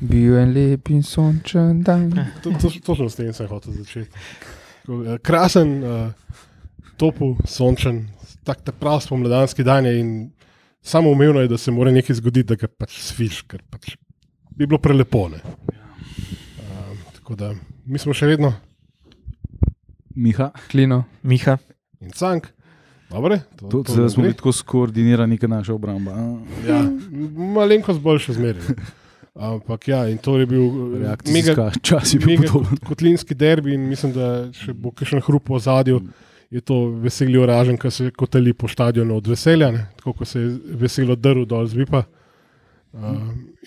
Bil je lep in sončen dan. To, to, točno s tem sem hotel začeti. Eh, Krasen, uh, topel, sončen, tak ta prav spomladanski dan je in samo umevno je, da se mora nekaj zgoditi, da ga pač sviš, ker pač bi bilo prelepo. ne. Uh, tako da mi smo še vedno Miha, Klino. Miha. in cank. Dobre, to, to, to zdaj nam smo bili tako skoordinirani, kot naša obramba. Ja, malenkost boljše zmeraj. Ampak ja, in to je bil eh, mega, čas je bil mega podoben. kot- kotlinski derbi in mislim, da če bo kakšen hrup v zadju, je to veselje ražen, ki se kotali po stadionu od veselja, ne? tako kot se je veselo drl dol z vipa. Uh,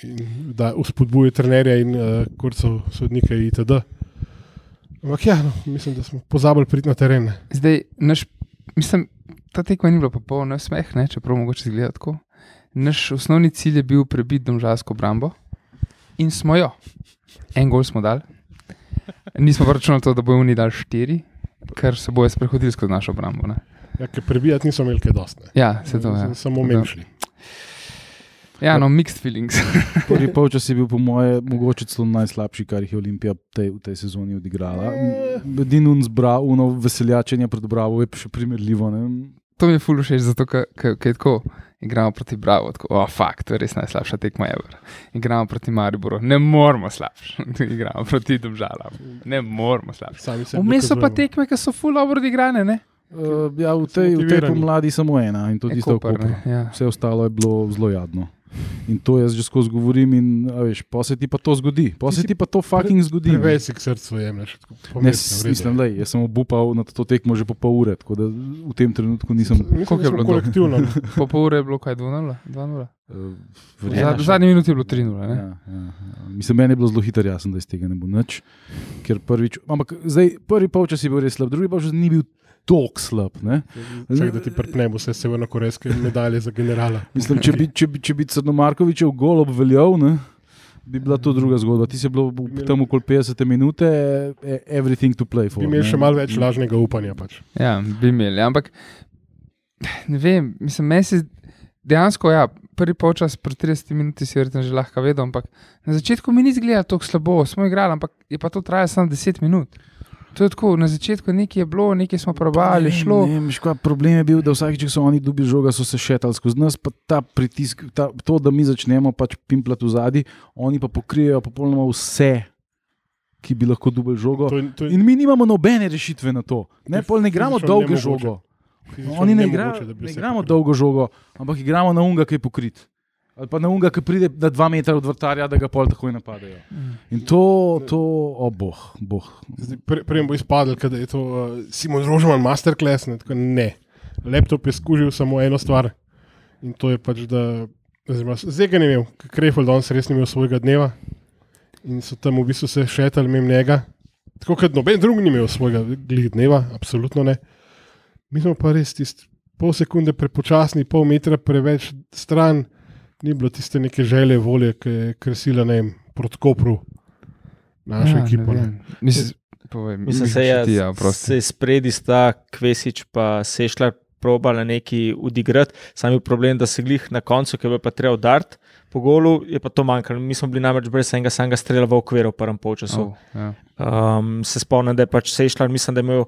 in da uspodbuje trenerja in uh, kurcev sodnike itd. Ampak ja, no, mislim, da smo pozabili priti na teren. ne. Zdaj, naš, mislim, ta tekma ni bila popolna smeh, ne, čeprav mogoče izgleda tako. Naš osnovni cilj je bil prebiti domžalsko obrambo in smo jo. En gol smo dali. Nismo pa računali to, da bojo oni dali štiri, ker se bojo sprehodili skozi našo obrambo. Ne. Ja, ker prebijati nismo imeli kaj dosti. ne. Ja, se to je. Samo menšli. Ja, no, mixed feelings. Prvi polčas je bil, po moje, mogoče celo najslabši, kar jih je Olimpija tej, v tej sezoni odigrala. Edino zbral, uno veseljačenje pred Bravo je še primerljivo. Ne? to mi je ful všeč, zato ker ker- ker je tako. Igramo proti Bravo, tako, oh, fakt, to je res najslabša tekma ever. Igramo proti Mariboru, ne moramo slabši. Igramo proti Domžalam, ne moramo se Vmes so pa tekme, ki so full dobro odigrane, ne? Uh, ja, v tej, v tej pomladi samo ena in to E, tisto Koper. ne, ja. Vse ostalo je bilo zelo jadno. In to jaz že skozi govorim, in a veš, pa se ti pa to zgodi, pa se ti pa to fucking zgodi. ne. Si k srcu jemliš. Ne, mislim, da jaz sem obupal na to tekmo že po pol ure, tako da v tem trenutku nisem. Koliko je bilo kolektivno. Po pol ure je bilo kaj 2-0. 2-0. Uh, V zad- v zadnji minuti je bilo 3-0. ne? Ja, ja, ja. Mislim, meni je bilo zelo hitro jasno, da iz tega ne bo nič. Ker prvič, ampak zdaj, prvi polčas je bil res slab, drugi pa že ni bil tako slab. Ne? Čakaj, da ti prpnem vse severno-korejske medalje za generala. Mislim, če bi, če bi, če bi Crnomarkovičev gol obveljal, ne, bi bila to druga zgodba. Ti si bil tam okoli 50 minut, everything to play for. Bi imeli ne. še malo več lažnega upanja. Pač. Ja, bi imeli. Ampak ne vem, mislim, meni se dejansko, ja, prvi polčas, pri 30 minuti si verjetno že lahko vedel, ampak na začetku mi ni izgledalo tako slabo, smo igrali, ampak je pa to trajalo samo 10 minut. To je tako, na začetku nekaj je bilo, nekaj smo probali, Ne, šlo. Ne, veš kaj, problem je bil, da vsakeč, ko so oni dobili žoga, so se šetali skozi nas, pa ta pritisk, ta, to, da mi začnemo pač pimplati v zadnji, oni pa pokrijejo popolnoma vse, ki bi lahko dobili žogo. To, je- to je In mi nimamo nobene rešitve na to. Ne, ne igramo dolge nemogoče. žogo. fizično Oni ne, igra, ne vse igramo pokrili. dolgo žogo, ampak igramo na unga, ki je pokrit. Ali pa na unga, ki pride na dva metra od vrtarja, da ga pol takoj napadejo. In to, to, o oh, boh, boh. Zdaj, pre- Prej bo izpadlo, da je to uh, Simon Rožman masterclass. Ne, tako ne. Laptop je skužil samo eno stvar in to je pač, da zdaj ga ne imel, Krefel danes res ni imel svojega dneva in so tam v bistvu se šetali mimo njega. Tako kot noben drug ni imel svojega dneva, absolutno ne. Mi smo pa res tisti pol sekunde prepočasni, pol metra preveč stran, ni bilo tiste neke želje, volje, ki je kresila ne vem, proti Kopru, našo Ja, ekipo. vem. Mislim, povej, Mislim, se je, ti, ja, se je spredi sta Kvesič pa Sešljar probala neki odigrati, sam je bil problem, da se glih na koncu, ki je pa treba udariti po golu, je pa to manjkalo. Mi smo bili namreč brez enega samega strela v okviru v prvem polčasu. Oh, ja. Um, se spomnim, da je pač Sešljar, mislim, da je imel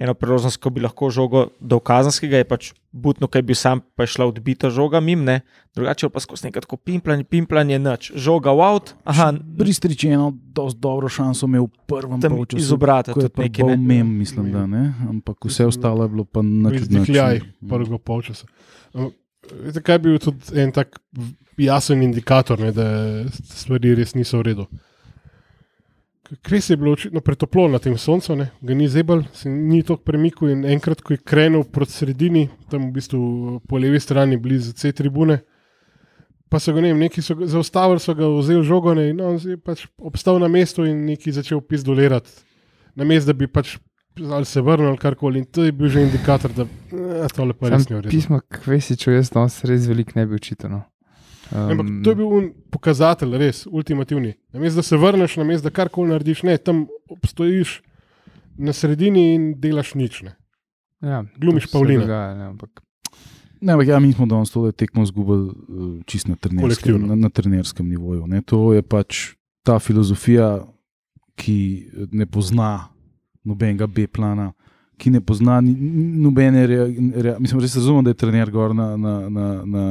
eno priložnost, ko bi lahko žogo do kazanskega, je pač butno, kaj bi sam pa je šla odbita žoga mim, ne? drugače pa skozi nekaj tako pimplanje, pimplanje, nič. Žoga v out, aha, Bristrič je eno dosti dobro šanso imel v prvem tam polčasu. iz obrata Ko je tudi pa nekaj. bolj Ne? mem, mislim, da ne. Ampak vse ostalo je bilo pa nič. Izdihljaj prvega polčasa. Ampak, Veste, kaj je bil tudi en tak jasen indikator, ne, da stvari res niso v redu. Kres je bilo očitno pretoplo na tem soncu, ne, ga ni zebal, se ni tako premikal in enkrat, ko je krenil proti sredini, tam v bistvu po levi strani blizu C tribune, pa so ga ne vem, neki so ga zaustavili, so ga vzeli žogone in on je pač obstal na mestu in neki začel pizdolirati. Na mestu, da bi pač ali se vrnil ali karkoli in to je bil že indikator, da eh, tole pa res ni v redu. Pismo Kvesiču jaz danes res veliko ne bi učitano. Ne, Ampak to je bil pokazatelj, res ultimativni. Namesto da se vrneš, namesto da karkoli narediš, ne, tam obstojiš na sredini in delaš nič. Ne. ja, glumiš se Pavlina. dogaja, ne, ampak, Ne, ampak ja, mi smo danes to tekmo izgubili eh, čist na trenerskem, na, na trenerskem nivoju. Ne. To je pač ta filozofija, ki ne pozna nobenega B-plana, ki ne pozna nobene. Rea, rea, mislim, res razumem, da je trener gor na, na, na, na,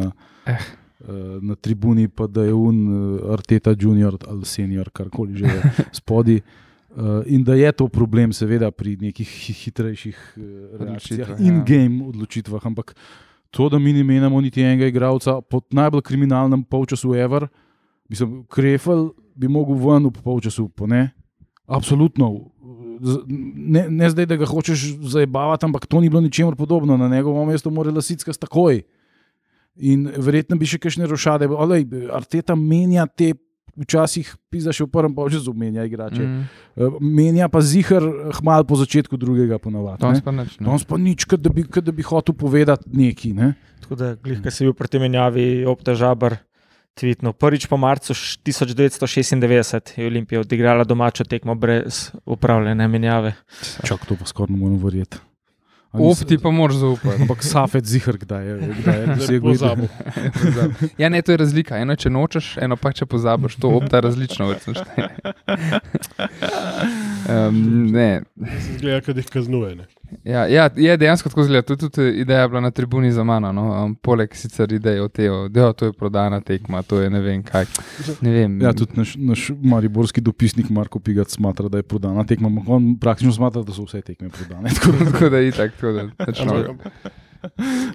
Eh. Eh, na tribuni, pa da je un eh, Arteta junior ali senior, karkoli že je spodaj. Uh, in da je to problem, seveda, pri nekih hi- hitrejših uh, reakcijah, ja. in-game odločitvah. Ampak to, da mi ne menjamo niti enega igralca, pod najbolj kriminalnem polčasu Ever, mislim, Krefel bi mogel ven v polčasu, pa ne. Absolutno. Ne, ne zdaj, da ga hočeš zabavati, ampak to ni bilo ničemer podobno. Na njegovo mesto mora lasicka takoj. In verjetno bi še kakšne rošade. Olej, Arteta menja te, včasih pisa še v prvem polčasu, menja igrače. Mm. Mm. Menja pa zihar hmal po začetku drugega ponovadi. Danes ne. pa nič. ne. Danes pa nič, kot da bi, kot da bi hotel povedati nekaj. Ne? Tako da, glih, ki si bil pri tem menjavi, obtežabar. Tvitno. Prvič po marcu š- 1996 je Olimpija odigrala domačo tekmo brez upravljene menjave. Čak, to pa skoraj ne morem verjeti. Op, ti pa moraš zaupati. Ampak Safet zihar, kdaj je, kdaj je Zdaj dosegel. pozabil. Ja, ne, to je razlika. Eno, če nočeš, eno pa če pozabiš. To opta različno, verjetno šteje. Um, ne. Zgleda, da jih kaznuje. Ne? Ja, ja, je dejansko tako. To je tudi ideja bila na tribuni za mano. No? Um, poleg sicer ideje o tem, da to je prodana tekma, to je ne vem kaj. Ne vem. Ja, tudi naš, naš mariborski dopisnik Marko Pigac smatra, da je prodana tekma. On praktično smatra, da so vse tekme prodane. Tako tako da je itak, tako da točno. Ampak,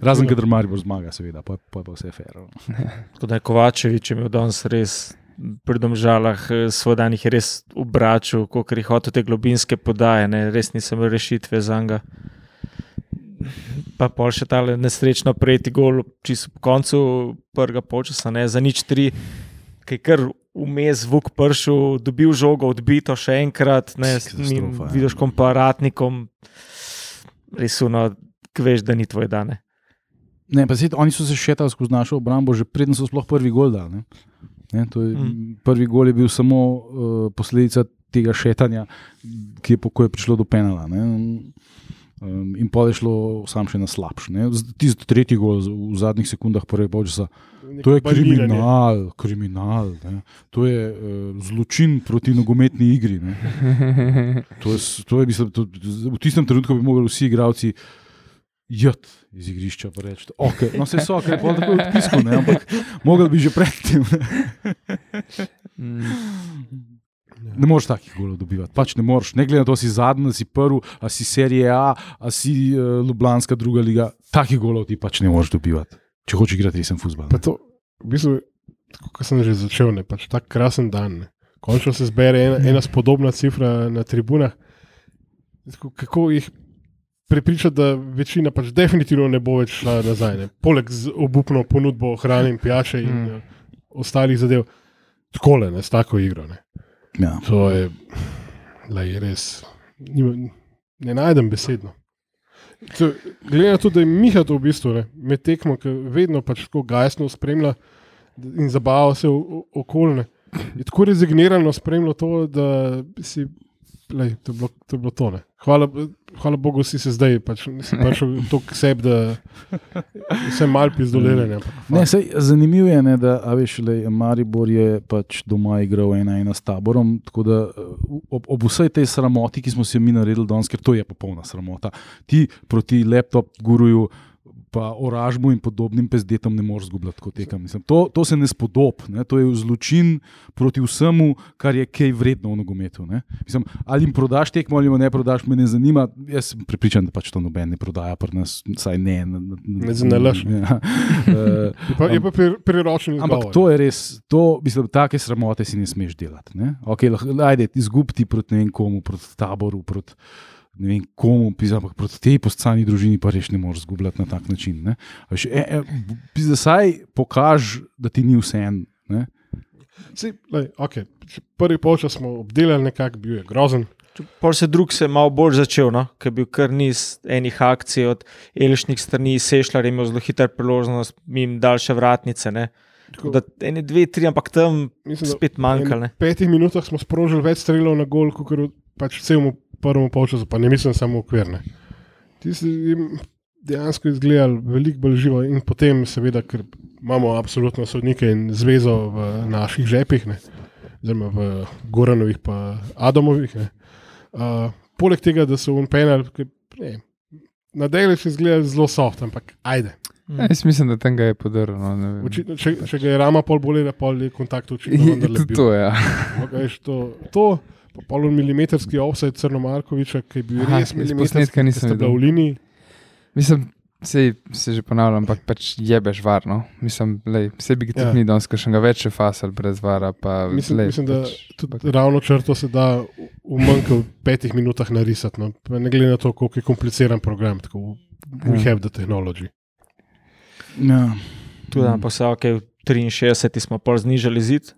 Razen, kadar Maribor zmaga, seveda, pa, pa je pa vse fair. no. Tako da je Kovačevič imel danes res pri domžalah eh, svoj dan jih je res obračal, kot je hotel te globinske podaje, ne, res nisem rešitve za njega. Pa pol še ta nesrečno prejeti gol, čisto po koncu prvega polčasa, ne za nič tri, ki je kar vmes zvok pršil, dobil žogo, odbito še enkrat, ne, s njim ja. vidiš komparatnikom, res uno, ki veš, da ni tvoj dan. ne. Ne, pa sej, oni so se šetali skozi našo obrambo, že preden so sploh prvi gol dali. Ne? Je, Mm. Prvi gol je bil samo uh, posledica tega šetanja, ki je, po- ko je prišlo do penala. Ne? Um, in pol je šlo sam še na slabš. ne. Z- Tisti tretji gol v zadnjih sekundah prvega polčasa. To je kriminal, kriminal. Ne. To je uh, zločin proti nogometni igri. Ne. To je, to je, mislim, to, v tistem trenutku bi mogli vsi igravci jed iz igrišča pa reči, okay. no se so, ker je pol tako odpisko, ne, ampak mogli bi že predtem. ne. Mm. Ne moreš takih golov dobivati, pač ne moreš. Ne glede na to, si zadnji, si prvi, a si serije A, a si uh, Ljubljanska druga liga, takih golov ti pač ne moreš dobivati. Če hočeš igrati resen futbol. To, v bistvu, tako kot sem že začel, ne, pač tak krasen dan. Ne. Končno se zbere ena, ena spodobna cifra na tribunah. Tako, kako jih prepričati, da večina pač definitivno ne bo več šla nazaj. Ne. Poleg z obupno ponudbo hrane in pijače in Mm. ostalih zadev, tako le, s tako igro. Ne. Ja. To je, lej, res. Nima, ne najdem besedno. To, glede na to, da je Miha to v bistvu ne, med tekmo, ki vedno pač tako gajsno spremlja in zabava se okolne. Je tako rezignirano spremljal to, da si. Lej, to, je bilo, to je bilo to. Ne. Hvala, hvala Bogu, si se zdaj pač, prišel tako k sebi, da se mal sej, zanimivo je, ne, da a veš, le, Maribor je pač doma igral ena ena s taborom. Tako da ob, ob vsej tej sramoti, ki smo si jo mi naredili danes, ker to je popolna sramota, ti proti laptop guruju. Pa oražmu in podobnim pezdetom ne moreš zgubljati kot tekem. Mislim, To, to se ne spodob, ne? to je zločin proti vsemu, kar je kaj vredno v nogometu. ne. Mislim, ali jim prodaš tekmo ali ne prodaš, me ne zanima. Jaz sem prepričan, da pač to noben ne prodaja, pri nas, saj ne. Ne zanalaš. Ja. Je pa, je pa pri- priročen Ampak to je res, to, mislim, take sramote si ne smeš delati. Ne? Okay, lahko, ajde, izgubiti proti ne vem komu, proti taboru, proti ne vem komu, pisa, ampak proti tej postani družini pa res ne moreš zgubljati na tak način. ne. A veš, E, e, pisa, saj pokaž, da ti ni vse en. Sej, lej, okay. Prvi polčas smo obdelali, nekako bil je grozen. Pol se drug se je malo bolj začel, no? ker je bil kar niz enih akcij od Elišnih strani, Sešljar je imel zelo hiter priložnost, mim daljše vratnice. Ne? Tako Da ene, dve, tri, ampak tam Mislim, spet manjkale. V petih minutah smo sprožili več strelov na gol, kot pač v celem prvem polčasu, pa ne mislim samo okvirne. Tisti, dejansko izgledali veliko bolj živo. In potem, seveda, ker imamo absolutno sodnike in zvezo v naših žepih, ne, oziroma v Goranovih, pa Adamovih. Ne, uh, poleg tega, da so unpenal, na delu še izgleda zelo soft, ampak ajde. Ja, jaz mislim, da tam ga je podaril. No, ne vem. Očitno, če, če ga je rama pol bolje, pol je kontakt očitno Je, to, ja. Ampak, veš, to, to pa pol milimetrski offset Crnomarkoviča, ki je bil Aha, res milimetrski, ki bila videl. v liniji. Mislim, sej, se že ponavljam, ampak pač jebeš varno. Mislim, lej, sebi ga tudi Ja. ni danes, ker še ga več je fasal brez vara. Pa, Mislim, lej, mislim da pač, ravno črto se da v- v manj kot petih minutah narisati. No. Ne glede na to, koliko je kompliciran program. Tako, we Ja. have the technology. Ja. Tudi na posavke v 63 smo pol znižali zid.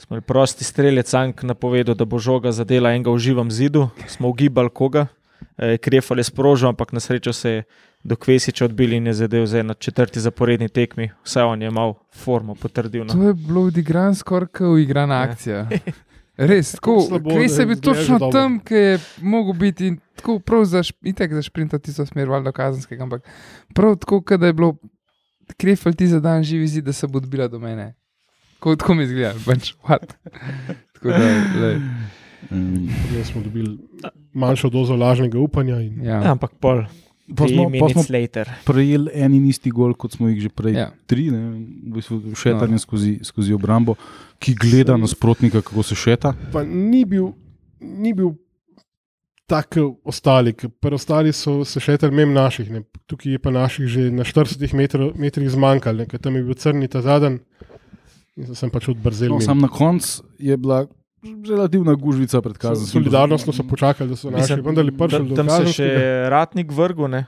Smo imeli prosti streljec, Ank napovedal, da bo žoga zadela enega v živem zidu, smo ugibali koga, e, krefal je sprožil, ampak na srečo se je do Kvesiča odbil in je zadev zdaj na četrti zaporedni tekmi. Vse on je imel formo potrdil. No. To je bilo odigran skoraj kot uigrana Ja. akcija. Res, tako, Slabo, Kres da je bil točno dobro. tam, ki je mogel biti in tako prav za, šp- itek za šprinta tisto smer, valjda kazenskega, ampak prav tako, da je bilo krefel ti za dan živi zid, da se bo odbila do mene. Tako, tako mi izgleda, pač, tako lej, Mm. Zdaj smo dobili manjšo dozo lažnega upanja. In, ja. Ja, ampak pol. Pa smo, pa smo prejeli en in isti gol, kot smo jih že prej. Ja. Tri, ne, v bistvu šetanje No. skozi, skozi obrambo, ki gleda nasprotnika, kako se šeta. pa ni bil, ni bil tak kot ostali, preostali so se še ter mem naših. Ne. Tukaj je pa naših že na 40 metro, metrih zmanjkalo, ker tam je bil crni ta zadnji. In sem pač odbrzel. No, sam na koncu je bila relativna gužvica pred kazenskim. Solidarnostno so počakali, da so naši vendarle prišli do tam se še kazenskega. ratnik vrgu, ne?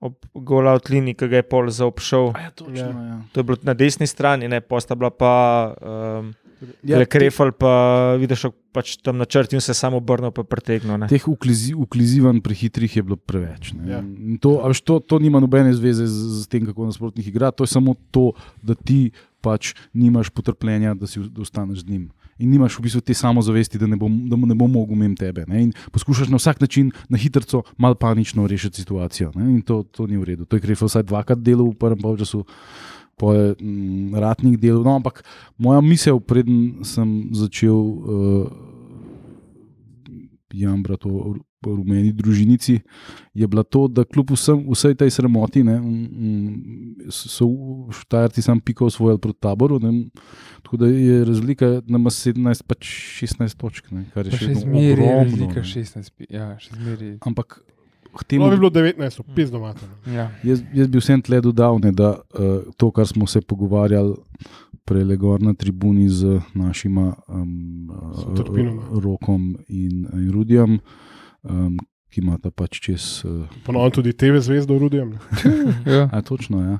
ob gola od liniji, ki ga je pol zaobšel. Ja, točno, ja. To je bilo na desni strani, ne, posta bila pa um, Ja, ja, krefal, pa vidiš pač tam na črti in se samo obrnil, pa pretegnil. ne. Teh uklizi, uklizivanj prehitrih je bilo preveč. ne. Ja. To, to, to nima nobene zveze z, z tem, kako nasprotnik igra, to je samo to, da ti pač nimaš potrpljenja, da si da ostaneš z njim. In nimaš v bistvu te samozavesti, da ne bo, da ne bo mogel mem tebe. Ne? In poskušaš na vsak način, na hitro, malo panično rešiti situacijo. Ne? In to, to ni v redu. To je Krefel vsaj dvakrat delal v prvem polčasu. Po je mm, ratnih delov. No, ampak moja misel, preden sem začel uh, jamrati o o rumeni družinici, je bila to, da kljub vsem, vsej tej sramoti, ne, mm, so štajerci sam pikal svoj proti taboru. Ne, tako da je razlika na 17, pač 16 točk, ne, kar je Pa še še vedno zmeraj je ogromno. razlika ne. 16, pi- ja, še zmeraj. Ampak No, temu bi bilo 19, pis doma. Ja. Jaz, jaz bi vsem tle dodal, ne, da uh, to, kar smo se pogovarjali prej na tribuni z našima um, uh, Rokom in, in Rudijem, um, ki imata pač čez. Uh, Ponovno tudi TV zvezdo urudijem. Ja. a, točno, ja,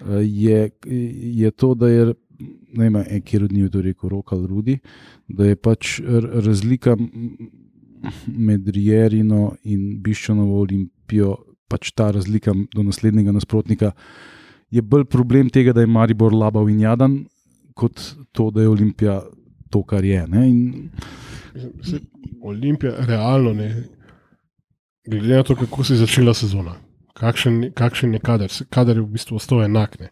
uh, je, je to, da je. Ne vem, od njih je to rekel, rok ali rudi, da je pač razlika med Rijerino in Biščanovo olimpijo, pač ta razlika do naslednjega nasprotnika, je bolj problem tega, da je Maribor labav in jadan, kot to, da je Olimpija to, kar je. Ne? In, Olimpija, realno ne. Glede na to, kako je začela sezona, kakšen, kakšen je kader, kader je v bistvu ostal enak. Ne.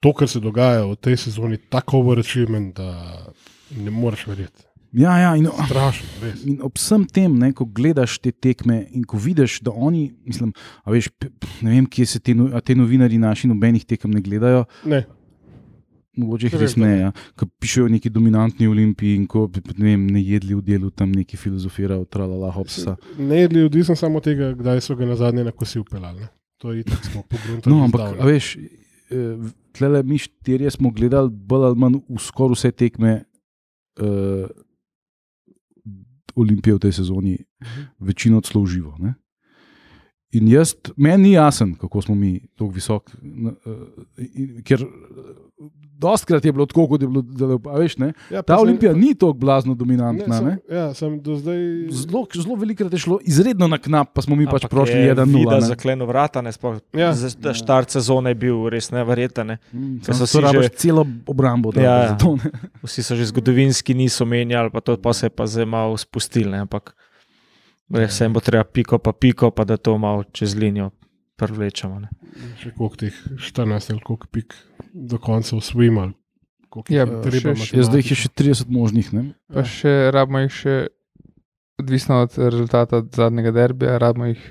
To, kar se dogaja v tej sezoni, tako overachievement, da ne moreš verjeti. ja, ja, in, Strašno, res. in ob vsem tem, ne, ko gledaš te tekme in ko vidiš, da oni, mislim, veš, ne vem, kje se te, no- te novinari naši nobenih tekem ne gledajo. Ne, Mogoče jih Ne res ne, ja. ko pišejo o neki dominantni olimpiji in ko ne, vem, ne jedli v delu tam neki filozofirajo, tralala hopsa. ne jedli odvisno samo od tega, kdaj so ga na zadnje na kosi upeljali. ne. To je itak smo pogruntali. No, ampak, veš, tle mi štirje smo gledali bolj ali manj v skoraj vse tekme uh, Olimpije v tej sezoni, večino celo v živo. Ne? In jaz, meni ni jasen, kako smo mi tako visoki, uh, ker dostkrat je bilo tako, kot je bilo, da, a veš, ne? ja, Ta Olimpija ni tako blazno dominantna. Ne, Ne, sem, ja, sem do zdaj. Zelo, zelo velikrat je šlo izredno na knap, pa smo mi pač Ampak prošli je 1-0. Vida ne. zakleno vrata, ne sploh. Ja. Ja. Ta štart sezone je bil res neverjeten. Ne. Mm, so rabiš že- celo obrambo. da Ja, ja, ja. ja. Ne. Vsi so že zgodovinski niso menjali, pa to pa se je pa zdaj malo spustili. Ne. Ampak se jim bo treba piko, pa piko, pa da to malo čez linijo privlečemo. Ne. Še koliko teh 14 ali koliko pik do konca usvojimo. Ja, treba še- Ja, zdaj jih je še 30 možnih. Ne? Pa še rabimo jih še, odvisno od rezultata zadnjega derbija, rabimo jih,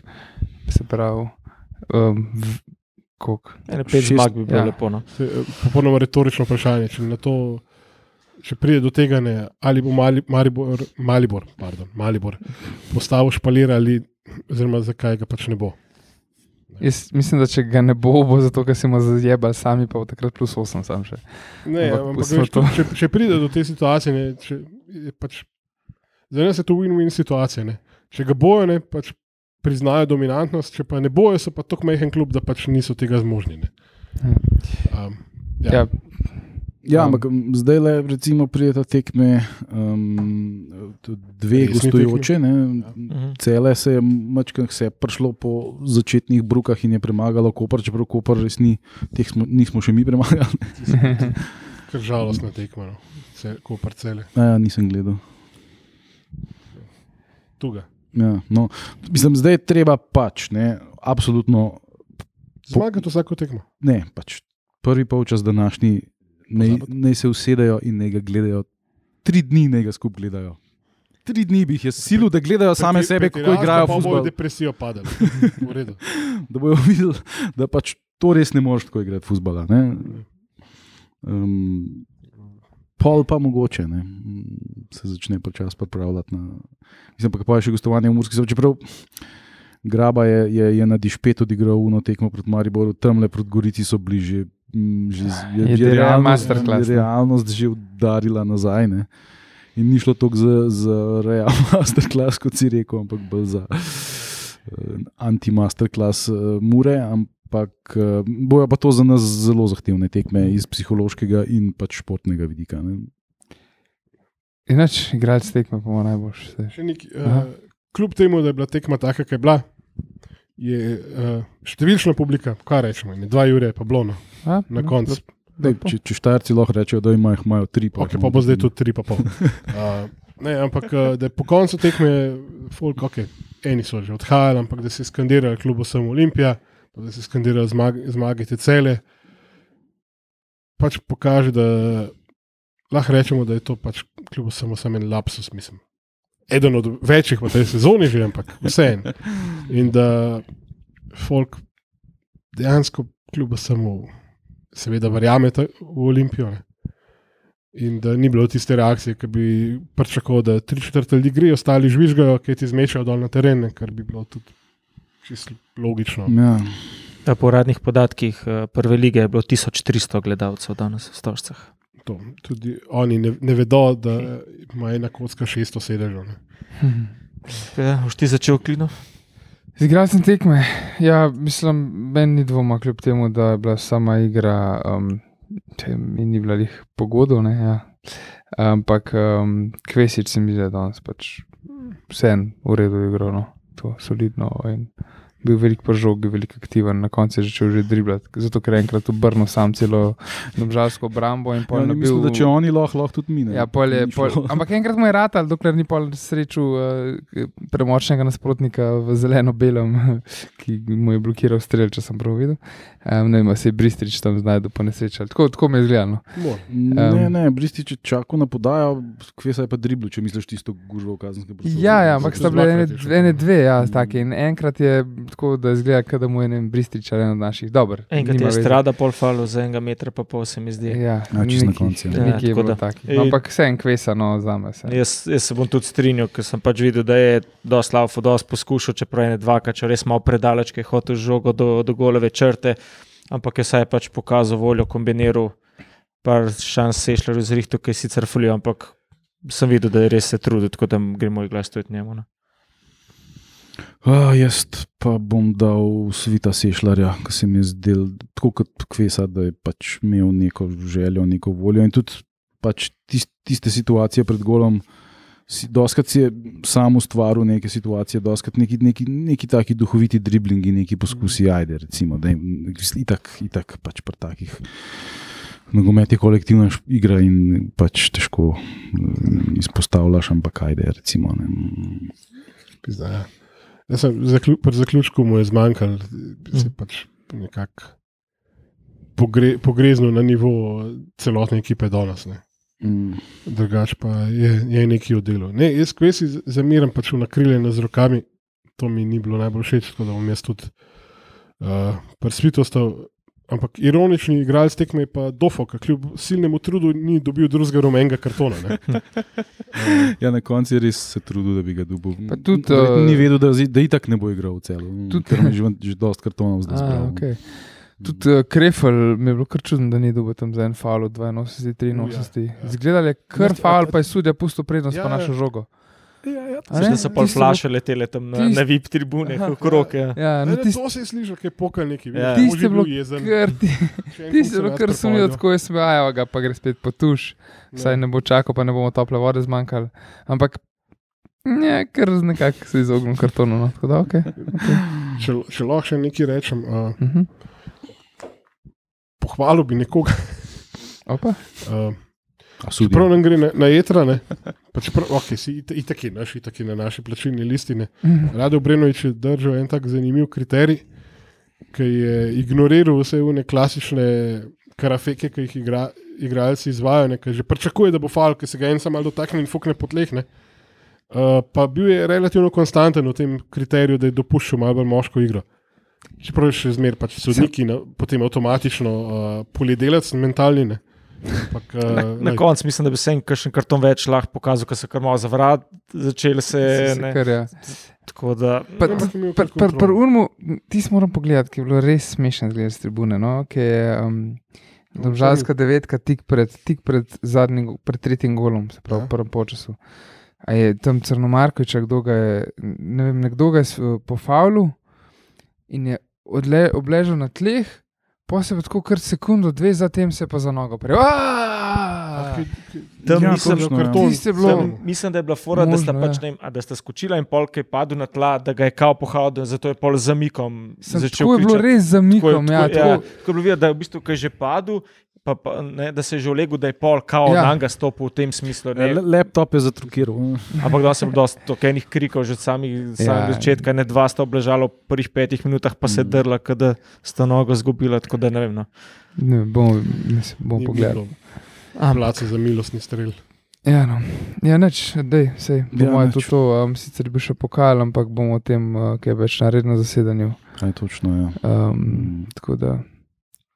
se pravi, um, v- koliko. Ene pet zmag bi bilo ja. ja. lepo. No. To je, eh, Popolnoma retorično vprašanje. Če, na to, če pride do tega, ne, ali bo Mali, Maribor, Malibor, pardon, Malibor postavil špalir ali oziroma zakaj ga pač ne bo. Jaz mislim, da če ga ne bo, bo zato, ker se mu zajebali sami, pa bo takrat plus 8 sam še. Ne, Ampak ampak, veš, to. če, če pride do te situacije, ne, če, je pač, za nas je to win-win situacija. Ne. Če ga bojo, ne, pač priznajo dominantnost, če pa ne bojo, so pa tako majhen klub, da pač niso tega zmožni. Ne. Um, ja. Ja, Ja, Um, ampak zdaj le, recimo, prijeta tekme, um, dve gostujoče. Ne, Mhm. Cele se je, mačkah se je prišlo po začetnih brukah in je premagalo Koper, čeprav Koper res ni, teh smo, nismo še mi premagali. Kar žalostna tekma, no. Vse, ko parcele. Ja, nisem gledal. Tuga. Ja, no, mislim, zdaj je treba pač, ne, absolutno Zmagati vsako tekmo. ne. Pač, prvi polčas današnji, naj, naj se usedejo in naj ga gledajo. Tri dni naj ga skupaj gledajo. Tri dni bi jih je silu, da gledajo same Preti- sebe, kako igrajo bojo futbol. v depresijo padali. Da bojo videli, da pač to res ne moreš tako igrati futbola. Um, pol pa mogoče ne, se začne počasi pripravljati na. Mislim pa, pa je še gostovanje v Murski sobi. Čeprav Graba je, je, je na Dišpet odigral uno tekmo proti Mariboru, tam le proti Gorici so bliže. Že, z- je, Je je, realnost, je realnost že udarila nazaj. Ne. In ni šlo tako za, za real masterclass, kot si rekel, ampak bolj za uh, anti-masterclass uh, mure. Ampak uh, bojo pa to za nas zelo zahtevne tekme iz psihološkega in pač športnega vidika. Ne. Inač, igralec tekme, pa najboljši. uh, kljub temu, da je bila tekma taka, kot je bila, je uh, številčna publika, kaj rečemo, ne, dva ure je pa bilo no, A, na koncu. Dej, če, če štajrci lahko rečejo, da imajo, imajo tri, Okay, pa bo zdaj tudi tri, pa pol. Uh, ne, ampak da je po koncu tekme, folk, okay, eni so že odhajali, ampak da se je skandirali kljub vsem Olimpija, pa da se je skandirali zmag, zmagite cele, pač pokaže, da lahko rečemo, da je to pač kljub vsemu samo en lapsus, mislim. Eden od večjih v tej sezoni že, ampak vseeno. In da folk dejansko kljub vsemu seveda verjame v Olimpijo. Ne. In da ni bilo tiste reakcije, ki bi pričakoval, da tri četrt ljudi grejo, ostali žvižgajo, ki ti zmešajo dol na teren, ne, kar bi bilo tudi čisto logično. Ja. Ja, Po uradnih podatkih eh, prve lige je bilo 1300 gledalcev danes v Stožcah. To. Tudi oni ne, ne vedo, da ima ena kocka 600 sedežev. ne. Ja, Už ti začel klino? Z igralcem tekme, ja, mislim, meni ni dvoma, kljub temu, da je bila sama igra, um, če mi ni bila jih pogodov, ne, ja. ampak um, Kvesič se mi zdi, da je danes pač vsem v redu igral, no, to solidno in bil velik požog, velik aktiven, na koncu je začel že driblati, zato ker je enkrat obrnil sam celo domžalsko obrambo in Ja, nabil. mislijo, da če oni lahko, lahko tudi mi. ne. Ja, pol je, pol, ampak enkrat mu je ratal, dokler ni pol srečal uh, premočnega nasprotnika v zeleno-belem, ki mu je blokiral strelj, če sem prav videl. Um, ne vem, se je Bristrič tam znašel po nesreči. Tako, tako mi je zgledano. Mora. Ne, Um, ne, Bristič je čakal na podajo, kvesa je pa driblo, če misliš tisto gužvo v kazenskem prostoru. Ja, ja, ampak sta bile ene, ene dve, ja, Mm. take. In enkrat je tako, da izgleda, da mu je ne vem, Bristrič ali en od naših. Dober, Enkrat nima je strada pol falo za enega metra, pa pol se mi zdi. Ja, Ja, čisto na koncu, ja. Ja, Nekaj je tako bilo da. takih. No, ampak vse en kvesa, no, za me. se. Jaz, jaz se bom tudi strinjal, ker sem pač videl, da je dosti laufo, dosti poskušal, čeprav je ne dvakrat, če res malo predaleč, ki je hotel z žogo do, do goleve črte, ampak je saj pač pokazal voljo, kombiniral, par šans sešljar z rihto, ki je sicer fulijo, ampak sem videl, da je res se trudil, tako da gre moj glas tudi njemu. No. A, jaz pa bom dal svita sešljarja, ki se mi je zdel tako kot kvesa, da je pač imel neko željo, neko voljo in tudi pač tist, tiste situacije pred golom. Si, doskrat si je sam ustvaril neke situacije, doskrat neki, neki, neki taki duhoviti driblingi, neki poskusi, ajde, recimo, da je itak, itak pač pri takih. Nogomet je kolektivna igra in pač težko mm, izpostavljaš, ampak ajde, recimo. Ne. Pizda, ja. Jaz sem zaklju, pri zaključku mu je zmanjkalo, se je pač nekako pogre, pogreznil na nivo celotne ekipe danes. Ne. Mm. Drugač pa je, je nekaj oddelal. Ne, jaz kvesi zamiram pač v nakriljene z rokami, to mi ni bilo najbolj všeč, tako da bom jaz tudi uh, prsvito stal. Ampak ironični igralec tekme je pa Dofo, ki kljub silnemu trudu ni dobil drugega rumenega kartona. ne. Ja, na koncu je res se trudil, da bi ga dobil. Pa tudi, eh, Ni vedel, da, da itak ne bo igral v celu. Tudi- Ker ima že, že dosti kartonov zdaj. A, zbral. okay. Tudi uh, Krefel mi je bilo kar čudno, da ni dobil tam za en faul, 82, 83. Ja, ja. Zgledal je kar faul, pa je sudja pustil prednost Ja, pa našo ja. žogo. Ja, ja, A Zdaj ne? so pa Tisto- flaše letele tam na, na VIP tribune, Aha. okrog. Ja. Ja, no, ne, tisto to se je slišal, kaj je pokal neki. Ja. Tisto je bilo jezen. ti. Si bilo kar sumljivo, tako je smejajo ga, pa gre spet po tuš. Saj ne bo čakal, pa ne bomo tople vode zmanjkali. Ampak, ne, ker nekako se izognil kartonu. No. Tako da, okay. Če, če lahko še nekaj rečem, uh, uh -huh. pohvalil bi nekoga. Opa. Uh, A sudi. Prav nam gre na, na jedra, ne. Pa čeprav, okay, si it- itak je naš, itak je na naši plačilni listini. Mhm. Rado Brenovič je držal en tak zanimiv kriterij, ki je ignoriral vse one klasične karafeke, ki jih igra, igralci izvajo, ne, ki že pričakuje, da bo fal, ki se ga en sam malo dotakne in fukne po tleh. ne. Uh, pa bil je relativno konstanten v tem kriteriju, da je dopuščal malo bolj moško igro. Čeprav je še zmeraj pač sodniki, na, potem avtomatično uh, poljedelec mentalni. Ne. Ampak, uh, Na, na koncu mislim, da bi se en kakšen karton več lahko pokazal, ker so kar malo zavrat, začeli se. Se- Ne, kar je. tako da, Pri. Urmu, ti smo moram pogledati, ki je bilo res smešno gledati z tribune. No? Ki je um, Domžalska devetka tik pred, tik pred, zadnjim, pred tretjim golom, se pravi Ja. v prvem času. A je tam Crnomarkovič, kdo ga je, ne vem, nekdo ga je po faulu in je odle, obležal na tleh, pa se pa tako kar sekundo, dve zatem se pa za nogo. Ki- ki- Tam Ja, nisem- točno, ja. bilo- Tam, mislim, da je bila fora, da sta, Možno, pač, ja. ne da sta skočila in polk je padel na tla, da ga je kao pohodil, zato je pol zamikom Sem, začel tako je bilo res za mikom. Tako Ja, tako- ja, tako, Tako je bilo videti, da je v bistvu, ko je že padel, pa, pa, ne, da se je že ulegel, da je pol kao Ja. ja. na ga stopil v tem smislu. Ne. Le- Laptop je zatrukiral. Ampak da sem dosti tokenih krikov že od samih Ja. ja. začetka. Ne dva sta obležala v prvih petih minutah, pa se je Mm. drla, da sta nogo zgubila. Tako da ne vem. No. ne, bom, mislim, bom pogledal. Place za milostni strel. Ja, no. ja neč, dej, sej, po Ja, ja, nič. to, to um, sicer bi še pokal, ampak bomo o tem, uh, kaj več na rednem zasedanju. Kaj točno je? Um, Mm. tako da,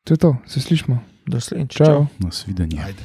to je to, se slišmo. Do slednjič. Čau. Nasvidenje. Ajde.